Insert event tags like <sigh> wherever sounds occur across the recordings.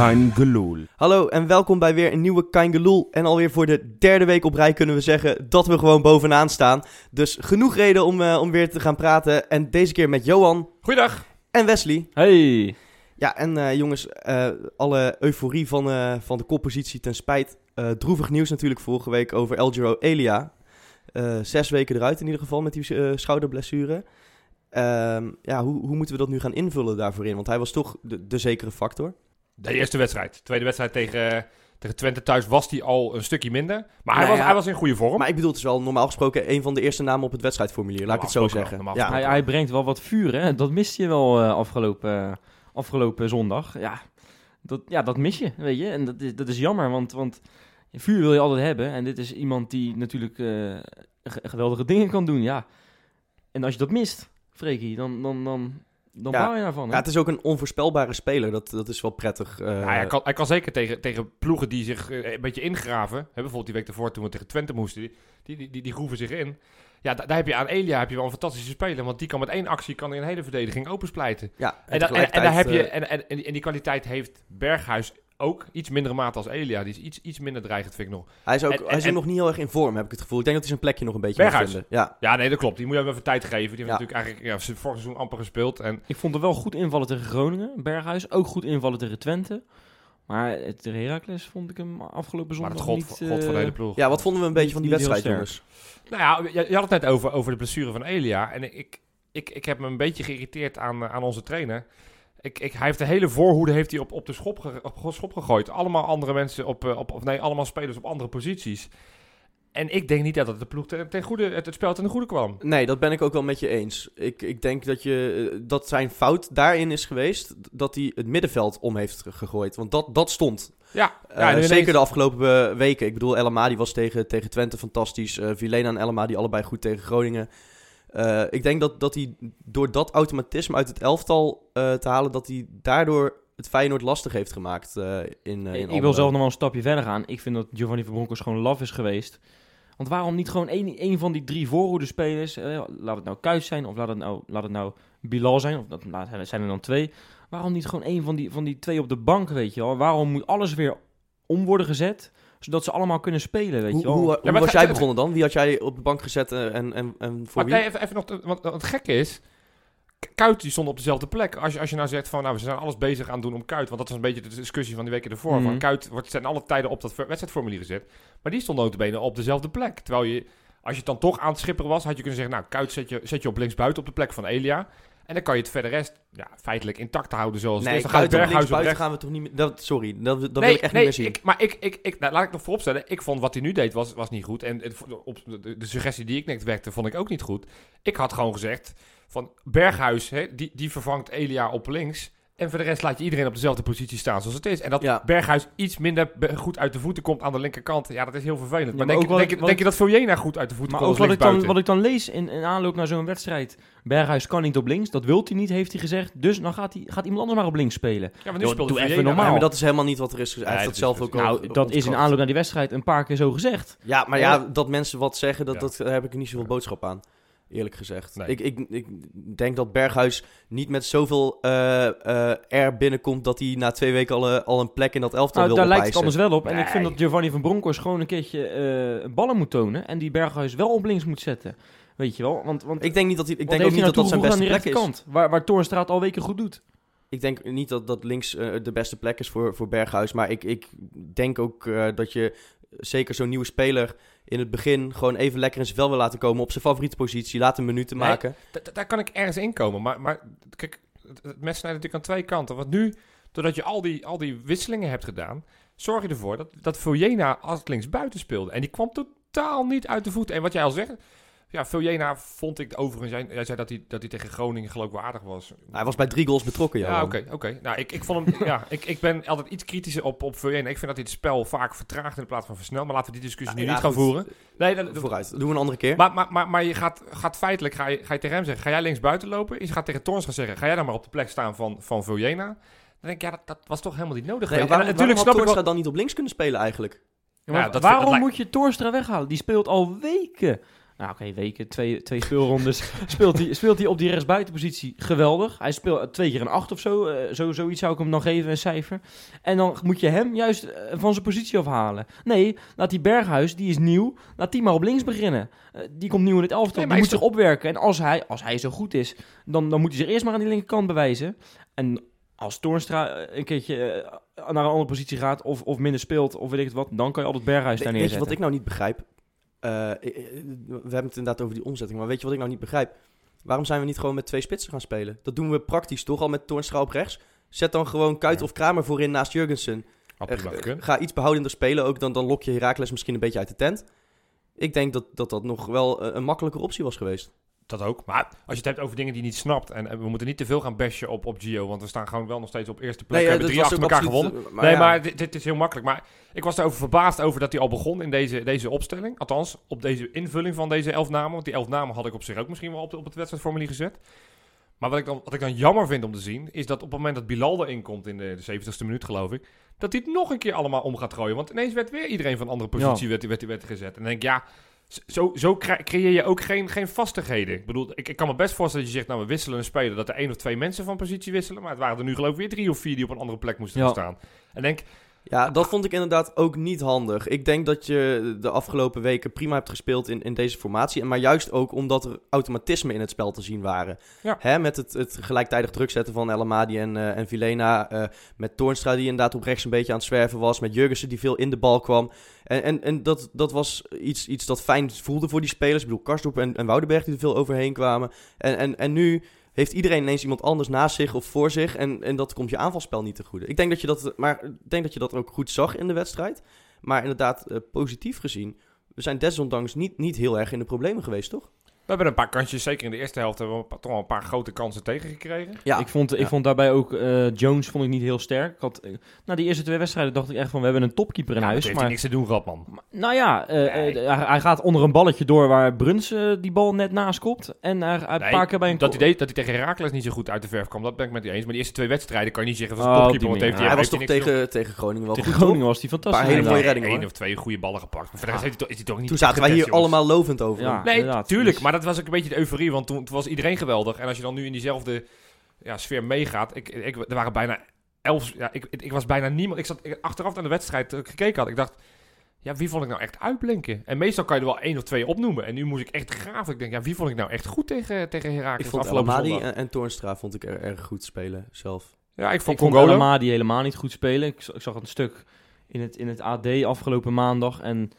Kein Geloel. Hallo en welkom bij weer een nieuwe Kein Geloel. En alweer voor de derde week op rij kunnen we zeggen dat we gewoon bovenaan staan. Dus genoeg reden om, eh, om weer te gaan praten. En deze keer met Johan Goeiedag. en Wesley. Hey! Ja, en eh, jongens, eh, alle euforie van, eh, van de koppositie ten spijt. Eh, droevig nieuws natuurlijk vorige week over Elgiro Elia. Eh, zes weken eruit in ieder geval met die eh, schouderblessure. Ehm, ja, hoe, hoe moeten we dat nu gaan invullen daarvoor in? Want hij was toch de, de zekere factor. De eerste wedstrijd. Tweede wedstrijd tegen, tegen Twente thuis was hij al een stukje minder. Maar hij, Nou was, ja. hij was in goede vorm. Maar ik bedoel, het is wel normaal gesproken een van de eerste namen op het wedstrijdformulier. Laat ik het zo zeggen. wel, Ja, Hij, hij brengt wel wat vuur, hè? Dat miste je wel eh, afgelopen, afgelopen zondag. Ja dat, ja, dat mis je, weet je. En dat is, dat is jammer, want, want vuur wil je altijd hebben. En dit is iemand die natuurlijk eh, ge- geweldige dingen kan doen, ja. En als je dat mist, Freekie, dan, dan, dan, dan Ja. bouw je daarvan. hè? Ja, het is ook een onvoorspelbare speler. Dat, dat is wel prettig. eh. Ja, hij, kan, hij kan zeker tegen, tegen ploegen die zich eh, een beetje ingraven. Hè, bijvoorbeeld die week daarvoor toen we tegen Twente moesten. Die, die, die, groeven zich in. Ja, da- daar heb je aan Elia heb je wel een fantastische speler. Want die kan met één actie kan een hele verdediging opensplijten. ja, En, en, en daar heb je, tegelijkertijd, en, en, en die kwaliteit heeft Berghuis ook. Iets mindere mate als Elia. Die is iets, iets minder dreigend, vind ik nog. hij is, ook, en- hij is en- nog niet heel erg in vorm, heb ik het gevoel. Ik denk dat hij zijn plekje nog een beetje moet Berghuis? vinden. Ja, Ja, nee, dat klopt. Die moet je hem even tijd geven. Die heeft natuurlijk eigenlijk ja, vorig seizoen amper gespeeld. En Ik vond er wel goed invallen tegen Groningen, Berghuis. Ook goed invallen tegen Twente. Maar tegen Heracles vond ik hem afgelopen maar zondag het god, niet... god van de eh, hele ploeg. ja wat vonden we een beetje van die wedstrijd, jongens? Nou ja, je, je had het net over, over de blessure van Elia. En ik, ik, ik heb me een beetje geïrriteerd aan, eh, aan onze trainer. Ik, ik, hij heeft de hele voorhoede heeft hij op, op de schop, ge- op schop gegooid. Allemaal andere mensen op, eh, op, of nee, allemaal spelers op andere posities. En ik denk niet dat het de ploeg ten, ten goede, het, het spel ten goede kwam. Nee, dat ben ik ook wel met je eens. Ik, ik denk dat, je, eh, dat zijn fout daarin is geweest dat hij het middenveld om heeft ge- gegooid. Want dat, dat stond. Ja, Eh, ja zeker de afgelopen weken. Ik bedoel, El die was tegen, tegen Twente fantastisch. Vilena en El die allebei goed tegen Groningen. Eh, ik denk dat, dat hij door dat automatisme uit het elftal eh, te halen... dat hij daardoor het Feyenoord lastig heeft gemaakt eh, in, in ik wil zelf nog wel een stapje verder gaan. Ik vind dat Giovanni van Bronckhorst gewoon laf is geweest. Want waarom niet gewoon één, van die drie voorhoedespelers... eh, laat het nou Kuit zijn of laat het nou, laat het nou Bilal zijn... of dat, zijn er dan twee. Waarom niet gewoon één van die, van die twee op de bank, weet je wel? Waarom moet alles weer om worden gezet... zodat ze allemaal kunnen spelen, weet Hoe, je wel? hoe, hoe maar was jij begonnen dan? Wie had jij op de bank gezet eh, en, en, en voor Maar wie? nee, even, even nog, te- want het gekke is, Kuit die stond op dezelfde plek. Als je, als je nou zegt van, nou, we zijn alles bezig aan het doen om Kuit, want dat was een beetje de discussie van die weken ervoor. Mhm. Van Kuit wordt zijn alle tijden op dat wedstrijdformulier gezet, maar die stond notabene op dezelfde plek. Terwijl je, als je het dan toch aan het schipperen was, had je kunnen zeggen, nou, Kuit zet je, zet je op linksbuiten op de plek van Elia. En dan kan je het verder rest ja, feitelijk intact houden zoals het Nee, is. Dan gaat buiten rechts. gaan we toch niet meer... Dat, sorry, dat, dat nee, wil ik echt nee, niet meer zien. Ik, maar ik, ik, ik, nou, laat ik nog vooropstellen. Ik vond wat hij nu deed was, was niet goed. En het, op, de, de suggestie die ik net werkte, vond ik ook niet goed. Ik had gewoon gezegd van Berghuis, hè, die, die vervangt Elia op links. En voor de rest laat je iedereen op dezelfde positie staan zoals het is. En dat Ja. Berghuis iets minder goed uit de voeten komt aan de linkerkant. Ja, dat is heel vervelend. maar maar denk, ook denk, ik- denk ik- je dat Vojena goed uit de voeten Maar komt ook als wat ik, dan, wat ik dan lees in, in aanloop naar zo'n wedstrijd. Berghuis kan niet op links, dat wil hij niet, heeft hij gezegd. Dus dan gaat, hij, gaat iemand anders maar op links spelen. Ja, maar nu speelde doe even normaal. Maar dat is helemaal niet wat er is gezegd. Hij heeft dat zelf ook al Nou, dat is in aanloop naar die wedstrijd een paar keer zo gezegd. Ja, maar ja, dat mensen wat zeggen, dat, Ja. dat, daar heb ik niet zoveel boodschap aan. Eerlijk gezegd. Nee. Ik, ik, ik denk dat Berghuis niet met zoveel eh eh air binnenkomt dat hij na twee weken al, eh, al een plek in dat elftal Nou, wil daar lijkt het anders wel op. En ik vind dat Giovanni van Bronckhorst gewoon een keertje eh, ballen moet tonen. En die Berghuis wel op links moet zetten. Weet je wel? Want, want Ik denk niet dat hij, ik denk ook niet dat dat zijn beste aan die plek is. Waar, waar Toornstra het al weken goed doet. Ik denk niet dat, dat links de beste plek is voor, voor Berghuis. Maar ik, ik denk ook eh, dat je zeker zo'n nieuwe speler in het begin gewoon even lekker in zijn vel wil laten komen op zijn favoriete positie. Laat een minuten Nee. maken. Da- da- daar kan ik ergens in komen. Maar, maar kijk, het, mes snijdt natuurlijk aan twee kanten. Want nu, doordat je al die, al die wisselingen hebt gedaan, zorg je ervoor dat, dat Vojena als linksbuiten speelde. En die kwam totaal niet uit de voeten. En wat jij al zegt, ja, Vojena vond ik overigens, jij, jij zei dat hij, dat hij tegen Groningen geloof ik wel aardig was. Hij was bij drie goals betrokken, Ja, Johan. oké, oké. Nou, ik, ik vond hem, ja, <laughs> ik, ik ben altijd iets kritischer op, op Vojena. Ik vind dat hij het spel vaak vertraagt in plaats van versnelt. Maar laten we die discussie Ja, nu ja, niet gaan goed. voeren. Nee, dat, Vooruit. Dat doen we een andere keer. maar, maar, maar, maar je gaat, gaat feitelijk, ga je, ga je tegen hem zeggen, ga jij links buiten lopen? Je gaat tegen Torns gaan zeggen, ga jij dan maar op de plek staan van, van Vojena? Dan denk ik, ja, dat, dat was toch helemaal niet nodig Nee, waarom, En natuurlijk waarom snap ik dan niet op links kunnen spelen eigenlijk? Ja, Ja, dat- waarom dat lijkt- moet je Torstra weghalen? Die speelt al weken. Nou oké, weken, twee, twee speelrondes, <laughs> speelt hij speelt hij op die rechtsbuitenpositie geweldig. Hij speelt twee keer een acht of zo, eh, zo, zoiets zou ik hem dan geven, een cijfer. En dan moet je hem juist eh, van zijn positie afhalen. Nee, laat die Berghuis, die is nieuw, laat die maar op links beginnen. Eh, die komt nieuw in het elftal, Nee, die moet zich opwerken. En als hij, als hij zo goed is, dan, dan moet hij zich eerst maar aan die linkerkant bewijzen. En als Toornstra eh, een keertje eh, naar een andere positie gaat of, of minder speelt of weet ik het wat, dan kan je altijd Berghuis daar Weet je neerzetten. wat ik nou niet begrijp? Eh, ik- ik- we hebben het inderdaad over die omzetting, maar weet je wat ik nou niet begrijp? Waarom zijn we niet gewoon met twee spitsen gaan spelen? Dat doen we praktisch toch al met Toornstra op rechts. Zet dan gewoon Kuit Ja. of Kramer voorin naast Jurgensen. Eh, eh, ga iets behoudender spelen ook, dan, dan lok je Heracles misschien een beetje uit de tent. Ik denk dat dat, dat nog wel eh, een makkelijker optie was geweest. Dat ook. Maar als je het hebt over dingen die je niet snapt. En, en we moeten niet te veel gaan bashen op, op Gio. Want we staan gewoon wel nog steeds op eerste plek. we eh, hebben drie achter elkaar absoluut, gewonnen. eh, nee, ja. maar dit, dit is heel makkelijk. Maar ik was erover verbaasd over dat hij al begon in deze, deze opstelling. Althans, op deze invulling van deze elf namen. Want die elf namen had ik op zich ook misschien wel op, de- op het wedstrijdformulier gezet. Maar wat ik, dan, wat ik dan jammer vind om te zien, is dat op het moment dat Bilal erin komt in de, de 70ste minuut, geloof ik, dat hij het nog een keer allemaal om gaat gooien. Want ineens werd weer iedereen van een andere positie werd, werd, werd gezet. En dan denk ik, ja, zo, zo cre- creëer je ook geen, geen vastigheden. Ik bedoel, ik, ik kan me best voorstellen dat je zegt, nou, we wisselen een speler, dat er één of twee mensen van positie wisselen. Maar het waren er nu geloof ik weer drie of vier die op een andere plek moesten Ja. gaan staan. En denk, Ja, dat vond ik inderdaad ook niet handig. Ik denk dat je de afgelopen weken prima hebt gespeeld in, in deze formatie. En Maar juist ook omdat er automatismen in het spel te zien waren. Ja. Hè, met het, het gelijktijdig druk zetten van El Amadi en, eh, en Vilena. eh, met Toornstra die inderdaad op rechts een beetje aan het zwerven was. Met Jurgensen die veel in de bal kwam. En, en, en dat, dat was iets, iets dat fijn voelde voor die spelers. Ik bedoel, Karsdorp en, en Woudenberg die er veel overheen kwamen. En, en, en nu heeft iedereen ineens iemand anders naast zich of voor zich. En, en dat komt je aanvalspel niet te goede. Ik denk dat je dat, maar denk dat je dat ook goed zag in de wedstrijd. Maar inderdaad, eh, positief gezien, we zijn desondanks niet, niet heel erg in de problemen geweest, toch? We hebben een paar kansjes, zeker in de eerste helft, hebben we een paar- toch wel een paar grote kansen tegengekregen. Ja, ik, vond, ik ja. vond daarbij ook eh, Jones vond ik niet heel sterk. Ik had, eh, na die eerste twee wedstrijden dacht ik echt van we hebben een topkeeper in Ja, huis. dat heeft Maar, hij niks te doen gehad, man. maar- nou ja, eh, Nee. hij, hij gaat onder een balletje door waar Bruns eh, die bal net naast kopt. En hij, hij Nee, een paar keer bij een dat, deed, dat hij tegen Herakles niet zo goed uit de verf kwam, dat ben ik met die eens. Maar die eerste twee wedstrijden kan je niet zeggen dat Oh, een op topkeeper, die want heeft hij, hij was heeft toch tegen, tegen Groningen wel tegen goed, Groningen was hij fantastisch. Paar hele mooie inderdaad. reddingen, Eén hoor. of twee goede ballen gepakt. Maar verder is, hij toch, is hij toch niet Toen zaten wij hier allemaal lovend over. Nee, inderdaad. tuurlijk. Maar dat was ook een beetje de euforie, want toen, toen was iedereen geweldig. En als je dan nu in diezelfde ja, sfeer meegaat. Ik, ik, er waren bijna elf... Ja, ik, ik, ik was bijna niemand... Ik zat ik- achteraf naar de wedstrijd ik gekeken had. Ik dacht, ja, wie vond ik nou echt uitblinken? En meestal kan je er wel één of twee opnoemen. En nu moest ik echt graven. Ik denk, ja, wie vond ik nou echt goed tegen, tegen Herakles Ik vond en, en Toornstra vond ik er, erg goed spelen zelf. Ja, ik vond Ik vond helemaal niet goed spelen. Ik, ik zag een stuk in het, in het AD afgelopen maandag. En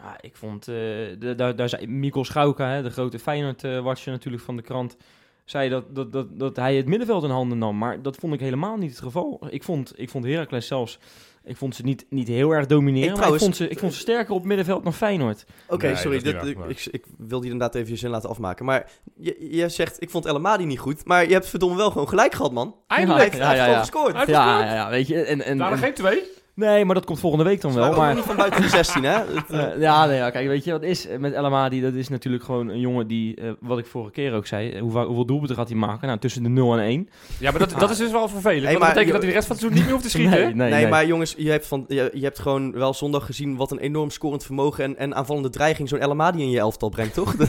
ah, ik vond, eh, de, daar, daar zei Mikkel Schauka, hè, de grote Feyenoord-watcher natuurlijk van de krant, zei dat, dat, dat, dat hij het middenveld in handen nam. Maar dat vond ik helemaal niet het geval. Ik vond, ik vond Heracles zelfs, ik vond ze niet, niet heel erg domineren. Ik maar trouwens- ik vond, ze, ik vond ze sterker op middenveld dan Feyenoord. Oké, Nee, sorry. dit- ik, ik, ik wilde je inderdaad even je zin laten afmaken. Maar je, je zegt, ik vond Elamadi niet goed. Maar je hebt verdomme wel gewoon gelijk gehad, man. Hij Eindelijk! heeft, hij heeft ja, gewoon ja. gescoord. Hij heeft Ja, gescoord. ja, ja, weet je. En, en, Waren en- geen twee? Nee, maar dat komt volgende week dan wel. Maar niet van buiten de 16, hè? <laughs> Eh, Eh, ja, nee, ja, kijk, weet je wat is met El Amadi? Dat is natuurlijk gewoon een jongen die, eh, wat ik vorige keer ook zei, eh, hoeveel, hoeveel doelpunten gaat hij maken? Nou, tussen de 0 en 1. Ja, maar dat, dat is dus wel vervelend. Hey, want dat betekent dat hij de rest van het seizoen niet meer hoeft te schieten. nee, nee, maar jongens, je hebt, van, je, je hebt gewoon wel zondag gezien wat een enorm scorend vermogen en, en aanvallende dreiging zo'n Elamadi in je elftal brengt, toch? <laughs>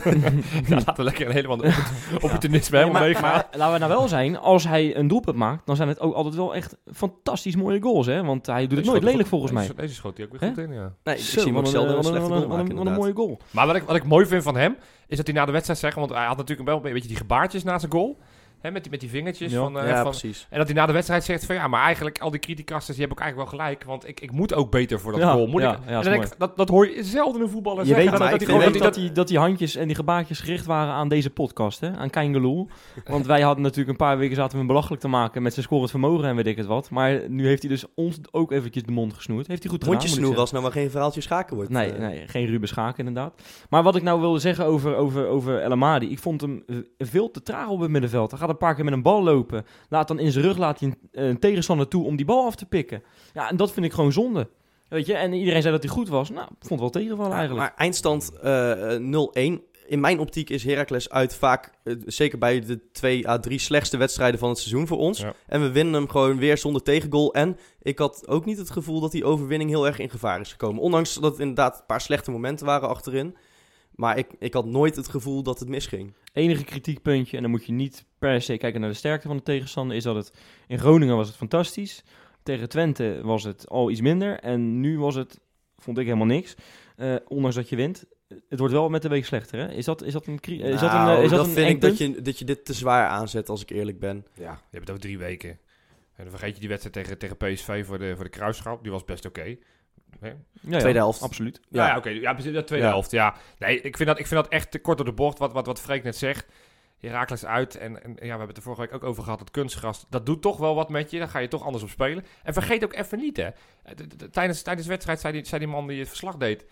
Ja, laten we lekker een helemaal <laughs> opportunisme helemaal maar, meegaan. maar laten we nou wel zijn, als hij een doelpunt maakt, dan zijn het ook altijd wel echt fantastisch mooie goals, hè? Want hij doet het nooit lelijk volgens mij. Deze, deze schoot hij ook weer Hè? goed in, ja. Nee, ik zie hem ook zelden een, een wat een, slechte goal maken, wat een inderdaad. mooie goal. Maar wat ik, wat ik mooi vind van hem, is dat hij na de wedstrijd zegt, want hij had natuurlijk wel een beetje die gebaartjes na zijn goal. Hè, met, die, met die vingertjes. Ja. Van, eh, Ja, van, precies. en dat hij na de wedstrijd zegt van ja, maar eigenlijk al die criticasters, die hebben ook eigenlijk wel gelijk. Want ik, ik moet ook beter voor dat Ja, goal. Moet ja, ik, en dan ik, dat, dat hoor je zelden een voetballer Je zeggen. weet dat, maar dat, ik hij vind gewoon- dat, dat, die, dat die handjes en die gebaartjes gericht waren aan deze podcast, hè? aan Kangeloel. Want wij hadden natuurlijk een paar weken zaten we hem belachelijk te maken met zijn scorend vermogen en weet ik het wat. Maar nu heeft hij dus ons ook eventjes de mond gesnoerd. Heeft hij goed gedaan, ik snoeren als nou maar geen verhaaltje schaken wordt. Nee, Eh, nee, geen Ruben Schaken inderdaad. Maar wat ik nou wilde zeggen over, over, over El Amadi. Ik vond hem veel te traag op het middenveld. Hij gaat een paar keer met een bal lopen. Laat dan in zijn rug laat hij een, een tegenstander toe om die bal af te pikken. Ja, en dat vind ik gewoon zonde. Weet je, en iedereen zei dat hij goed was. Nou, ik vond het wel tegenvallen eigenlijk. Maar eindstand eh, eh, 0-1. In mijn optiek is Heracles uit vaak, eh, zeker bij de 2 à 3 slechtste wedstrijden van het seizoen voor ons. Ja. En we winnen hem gewoon weer zonder tegengoal. En ik had ook niet het gevoel dat die overwinning heel erg in gevaar is gekomen. Ondanks dat het inderdaad een paar slechte momenten waren achterin. Maar ik, ik had nooit het gevoel dat het misging. Enige kritiekpuntje, en dan moet je niet per se kijken naar de sterkte van de tegenstander, is dat het in Groningen was het fantastisch. Tegen Twente was het al iets minder. En nu was het, vond ik helemaal niks. Eh, ondanks dat je wint. Het wordt wel met de week slechter, hè? Is dat, is dat een, eh, is dat een, Nou, eh, is dat, een vind ik dat je, dat je dit te zwaar aanzet, als ik eerlijk ben. Ja, je hebt het over drie weken. En dan vergeet je die wedstrijd tegen, tegen PSV voor de, voor de kruisschap. Die was best oké. Ja, ja, Tweede helft. Absoluut. Ja, ja oké. Ja, precies, de tweede Ja. helft. Ja. Nee, ik vind, dat, ik vind dat echt te kort door de bocht. Wat, wat, wat Freek net zegt. Herakles uit. En, en ja, we hebben het er vorige week ook over gehad. Het kunstgras. Dat doet toch wel wat met je. Daar ga je toch anders op spelen. En vergeet ook even niet, hè. D- Tijdens, tijdens de wedstrijd zei die, zei die man die het verslag deed.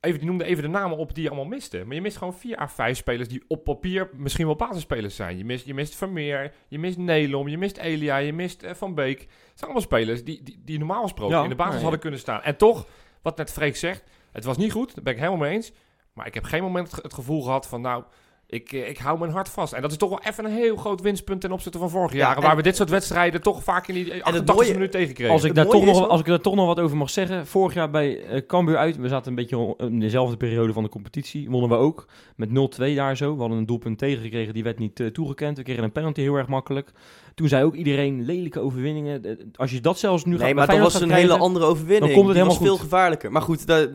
Even, die noemde even de namen op die je allemaal miste. Maar je mist gewoon vier à vijf spelers die op papier misschien wel basisspelers zijn. Je mist, je mist Vermeer, je mist Nelom, je mist Elia, je mist eh, Van Beek. Het zijn allemaal spelers die, die, die normaal gesproken Ja, in de basis nee. hadden kunnen staan. En toch, wat net Freek zegt, het was niet goed. Daar ben ik helemaal mee eens. Maar ik heb geen moment het gevoel gehad van, nou, ik, eh, ik hou mijn hart vast. En dat is toch wel even een heel groot winstpunt ten opzichte van vorige Ja, jaren. en- Waar we dit soort wedstrijden toch vaak in die 88 mooie- minuten tegenkregen. Als ik, daar toch nog, als ik daar toch nog wat over mag zeggen. Vorig jaar bij eh Cambuur uit. We zaten een beetje in dezelfde periode van de competitie. Wonnen we ook. Met 0-2 daar zo. We hadden een doelpunt tegengekregen. Die werd niet eh, toegekend. We kregen een penalty heel erg makkelijk. Toen zei ook iedereen lelijke overwinningen. Als je dat zelfs nu gaat nee, maar dat was een hele andere overwinning. dan komt het Die helemaal was veel gevaarlijker. Maar goed, daar-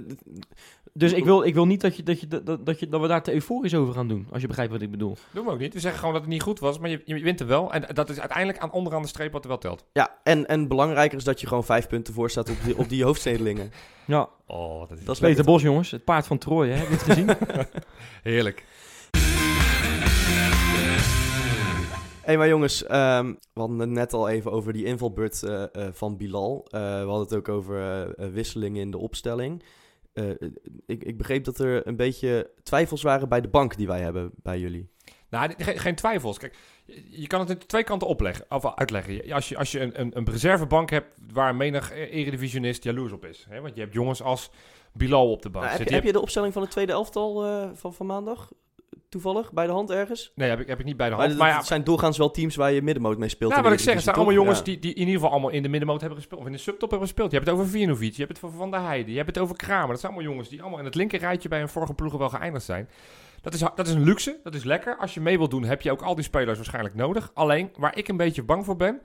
Dus ik wil, ik wil niet dat, je, dat, je, dat, dat, je, dat we daar te euforisch over gaan doen. Als je begrijpt wat ik bedoel. Doen we ook niet. We zeggen gewoon dat het niet goed was, maar je, je wint er wel. En dat is uiteindelijk aan onderaan de streep wat er wel telt. ja, en, en belangrijker is dat je gewoon vijf punten voor staat op die, op die hoofdstedelingen. <laughs> Ja, Oh, dat is Dat is Peter. Bos jongens. Het paard van Troje. Hè? Heb je het gezien? <laughs> heerlijk. Hé, maar jongens, ehm, we hadden het net al even over die invalbeurt eh, eh, van Bilal. Eh, we hadden het ook over wisselingen in de opstelling. Eh, ik, ik begreep dat er een beetje twijfels waren bij de bank die wij hebben bij jullie. Nou, geen, geen twijfels. Kijk, je, kan het in twee kanten opleggen, of uitleggen. Je- Als je, als je een, een, een reservebank hebt waar menig eh, eredivisionist jaloers op is. Hè? Want je hebt jongens als Bilal op de bank Nou, heb, je, zitten. heb je de opstelling van het tweede elftal eh, van, van maandag toevallig bij de hand ergens? Nee, heb ik, heb ik niet bij de Maar hand. het Maar ja, zijn doorgaans wel teams waar je middenmoot mee speelt. nou, de wat ik zeg, het zijn allemaal jongens die, die in ieder geval allemaal in de middenmoot hebben gespeeld. Of in de subtop hebben gespeeld. Je hebt het over Vinovic, je hebt het over Van der Heijden, je hebt het over Kramer. Dat zijn allemaal jongens die allemaal in het linker rijtje bij een vorige ploegen wel geëindigd zijn. Dat is, dat is een luxe, dat is lekker. Als je mee wilt doen, heb je ook al die spelers waarschijnlijk nodig. Alleen, waar ik een beetje bang voor ben,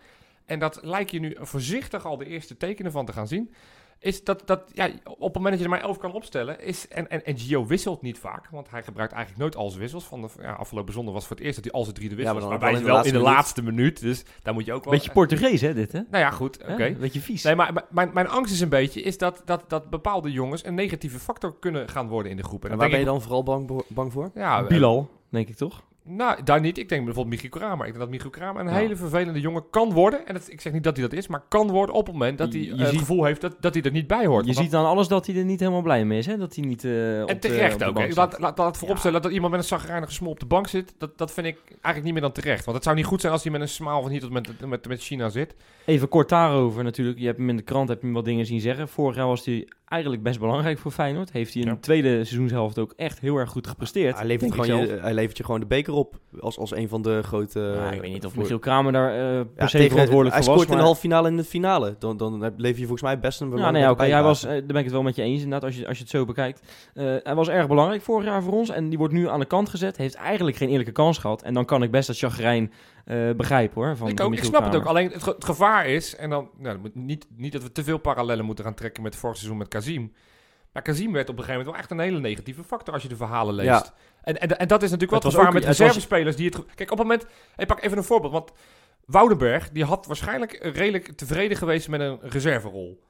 en dat lijkt je nu voorzichtig al de eerste tekenen van te gaan zien, is dat, dat ja, op het moment dat je er maar elf kan opstellen, is, en, en, en Gio wisselt niet vaak, want hij gebruikt eigenlijk nooit al zijn wissels. Van de, ja, afgelopen zondag was voor het eerst dat hij al zijn drie de Ja, maar wissels, dan waarbij wel hij wel in de laatste minuut, dus daar moet je ook wel... Beetje Portugees hè dit hè? nou ja, goed, oké. Hè? Beetje vies. Nee, maar mijn, mijn angst is een beetje is dat, dat, dat bepaalde jongens een negatieve factor kunnen gaan worden in de groep. En En waar ben je dan vooral bang, bang voor? ja, eh, Bilal, denk ik toch? Nou, daar niet. Ik denk bijvoorbeeld Michiel Kramer. Ik denk dat Michiel Kramer een Ja. hele vervelende jongen kan worden. En dat, ik zeg niet dat hij dat is, maar kan worden op het moment dat hij Je eh, het ziet- gevoel heeft dat, dat hij er niet bij hoort. Je ziet aan alles dat hij er niet helemaal blij mee is. Hè? Dat hij niet eh op En de- terecht op de ook. Laat, laat, vooropstellen dat iemand met een zagrijnige smol op de bank zit. Dat, dat vind ik eigenlijk niet meer dan terecht. Want het zou niet goed zijn als hij met een smaal van hier tot met, met, met China zit. Even kort daarover natuurlijk. Je hebt hem in de krant heb je hem wat dingen zien zeggen. Vorig jaar was hij eigenlijk best belangrijk voor Feyenoord. Heeft hij in Ja. de tweede seizoenshelft ook echt heel erg goed gepresteerd. Hij levert, gewoon je, hij levert je gewoon de beker op als, als een van de grote... Ja, ik weet niet of voor- Michiel Kramer daar eh, per Ja, se tegen- verantwoordelijk Hij voor was. scoort in de halve finale en de finale. Dan, dan heb- lever je volgens mij best een Ja, nee, oké, hij was, eh, daar ben ik het wel met je eens inderdaad, als je, als je het zo bekijkt. Eh, hij was erg belangrijk vorig jaar voor ons en die wordt nu aan de kant gezet. Heeft eigenlijk geen eerlijke kans gehad. En dan kan ik best dat chagrijn eh begrijpen hoor. Van ik, ook, ik snap het ook. Alleen het, ge- het gevaar is, en dan nou, dat moet niet, niet dat we te veel parallellen moeten gaan trekken met vorig seizoen met Kazim. Maar Kazim werd op een gegeven moment wel echt een hele negatieve factor als je de verhalen leest. Ja. En, en, en dat is natuurlijk het gevaar met reservespelers die het... Kijk, op het moment... Ik pak even een voorbeeld, want Woudenberg die had waarschijnlijk redelijk tevreden geweest met een reserverol.